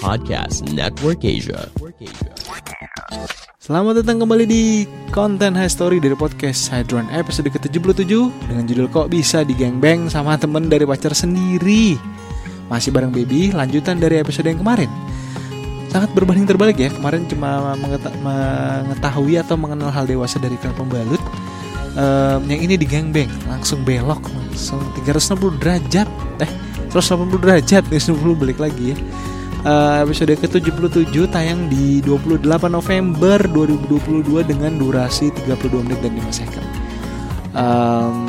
Podcast Network Asia. Selamat datang kembali di konten High Story dari podcast Hydron episode ke-77 dengan judul Kok Bisa Digengbeng sama temen dari pacar sendiri. Masih bareng Baby, lanjutan dari episode yang kemarin. Sangat berbanding terbalik ya, kemarin cuma mengeta- mengetahui atau mengenal hal dewasa dari klan pembalut. Em, yang ini digengbeng, langsung belok, langsung 360 derajat. Eh, 180 derajat, 180 balik lagi ya. Eh, episode ke-77 tayang di 28 November 2022 dengan durasi 32 menit dan 5 second. Em,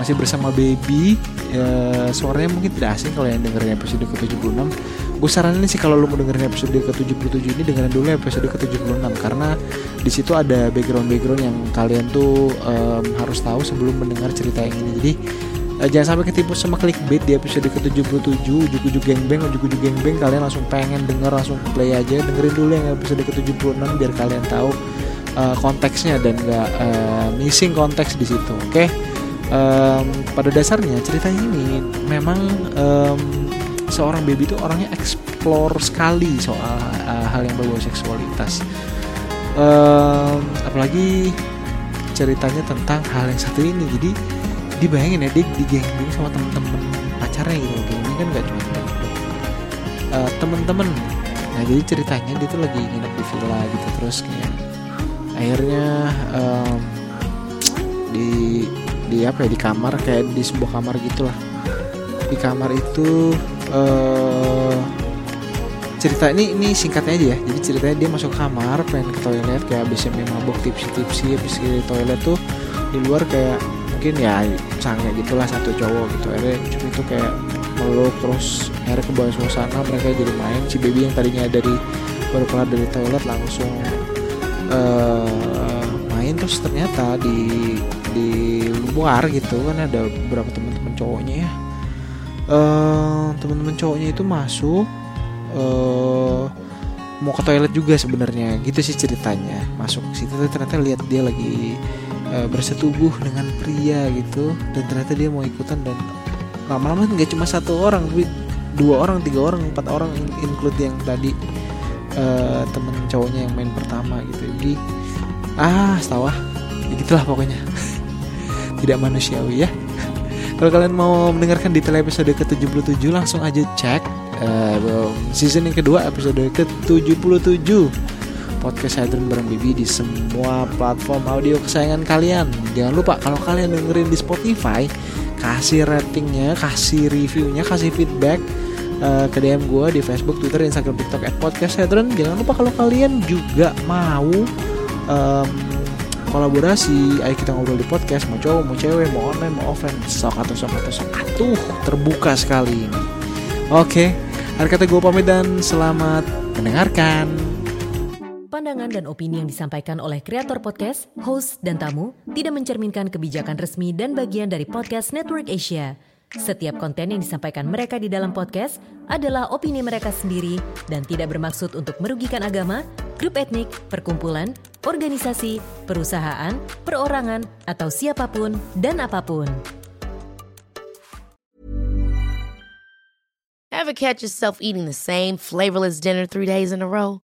masih bersama Baby. Ya, suaranya mungkin tidak asing kalau yang dengerin episode ke-76. Gue saranin sih kalau lo mau dengerin episode ke-77 ini dengerin dulu episode ke-76 karena di situ ada background-background yang kalian tuh em, harus tahu sebelum mendengar cerita yang ini. Jadi Eh, jangan sampai ketipu sama clickbait di episode ke-77 Ujuk-ujuk gengbeng, ujuk-ujuk gengbeng. Kalian langsung pengen denger, langsung play aja. Dengerin dulu yang episode ke-76 Biar kalian tahu eh, konteksnya Dan gak eh, missing konteks di situ Oke? Em, Pada dasarnya cerita ini Memang em, Seorang baby itu orangnya explore sekali Soal eh, hal yang berbau seksualitas. Em, Apalagi ceritanya tentang hal yang satu ini. Jadi dibayangin ya dia digengbing sama temen-temen pacarnya gitu gengbing kan gak cuma temen Eh, temen-temen. Nah jadi ceritanya dia tuh lagi nginep di villa gitu terus kayak akhirnya em, di di apa ya di kamar kayak di sebuah kamar gitulah. Di kamar itu eh cerita ini ini singkatnya aja ya. Jadi ceritanya dia masuk kamar pengen ke toilet kayak abis main mabuk tipsi-tipsi habis ke toilet tuh di luar kayak mungkin ya sange gitulah satu cowok gitu. Akhirnya cuma itu kayak meluk terus akhirnya ke bawah suasana mereka jadi main. Si baby yang tadinya dari baru keluar dari toilet langsung eh main. Terus ternyata di di luar gitu kan ada beberapa teman-teman cowoknya ya. Eh teman-teman cowoknya itu masuk eh mau ke toilet juga sebenarnya. Gitu sih ceritanya masuk ke situ. Ternyata lihat dia lagi eh, bersetubuh dengan pria gitu dan ternyata dia mau ikutan dan lama-lama nggak cuma satu orang tapi dua orang tiga orang empat orang in- include yang tadi eh, temen cowoknya yang main pertama gitu. Jadi ah setawa ya gitulah pokoknya. Tidak manusiawi ya. Kalau kalian mau mendengarkan detail episode ke-77 langsung aja cek eh, season yang kedua episode ke-77 podcast Hadron bareng Bibi di semua platform audio kesayangan kalian. Jangan lupa kalau kalian dengerin di Spotify, kasih ratingnya, kasih reviewnya, kasih feedback eh, ke DM gue di Facebook, Twitter, Instagram, TikTok at podcast. Jangan lupa kalau kalian juga mau em, kolaborasi, ayo kita ngobrol di podcast, mau cowok, mau cewek, mau online, mau offline, sok atau sok atau sok atuh terbuka sekali ini. Oke, akhir kata gue pamit dan selamat mendengarkan. Pandangan dan opini yang disampaikan oleh kreator podcast, host, dan tamu tidak mencerminkan kebijakan resmi dan bagian dari podcast Network Asia. Setiap konten yang disampaikan mereka di dalam podcast adalah opini mereka sendiri dan tidak bermaksud untuk merugikan agama, grup etnik, perkumpulan, organisasi, perusahaan, perorangan, atau siapa pun dan apa pun. Ever catch yourself eating the same flavorless dinner three days in a row?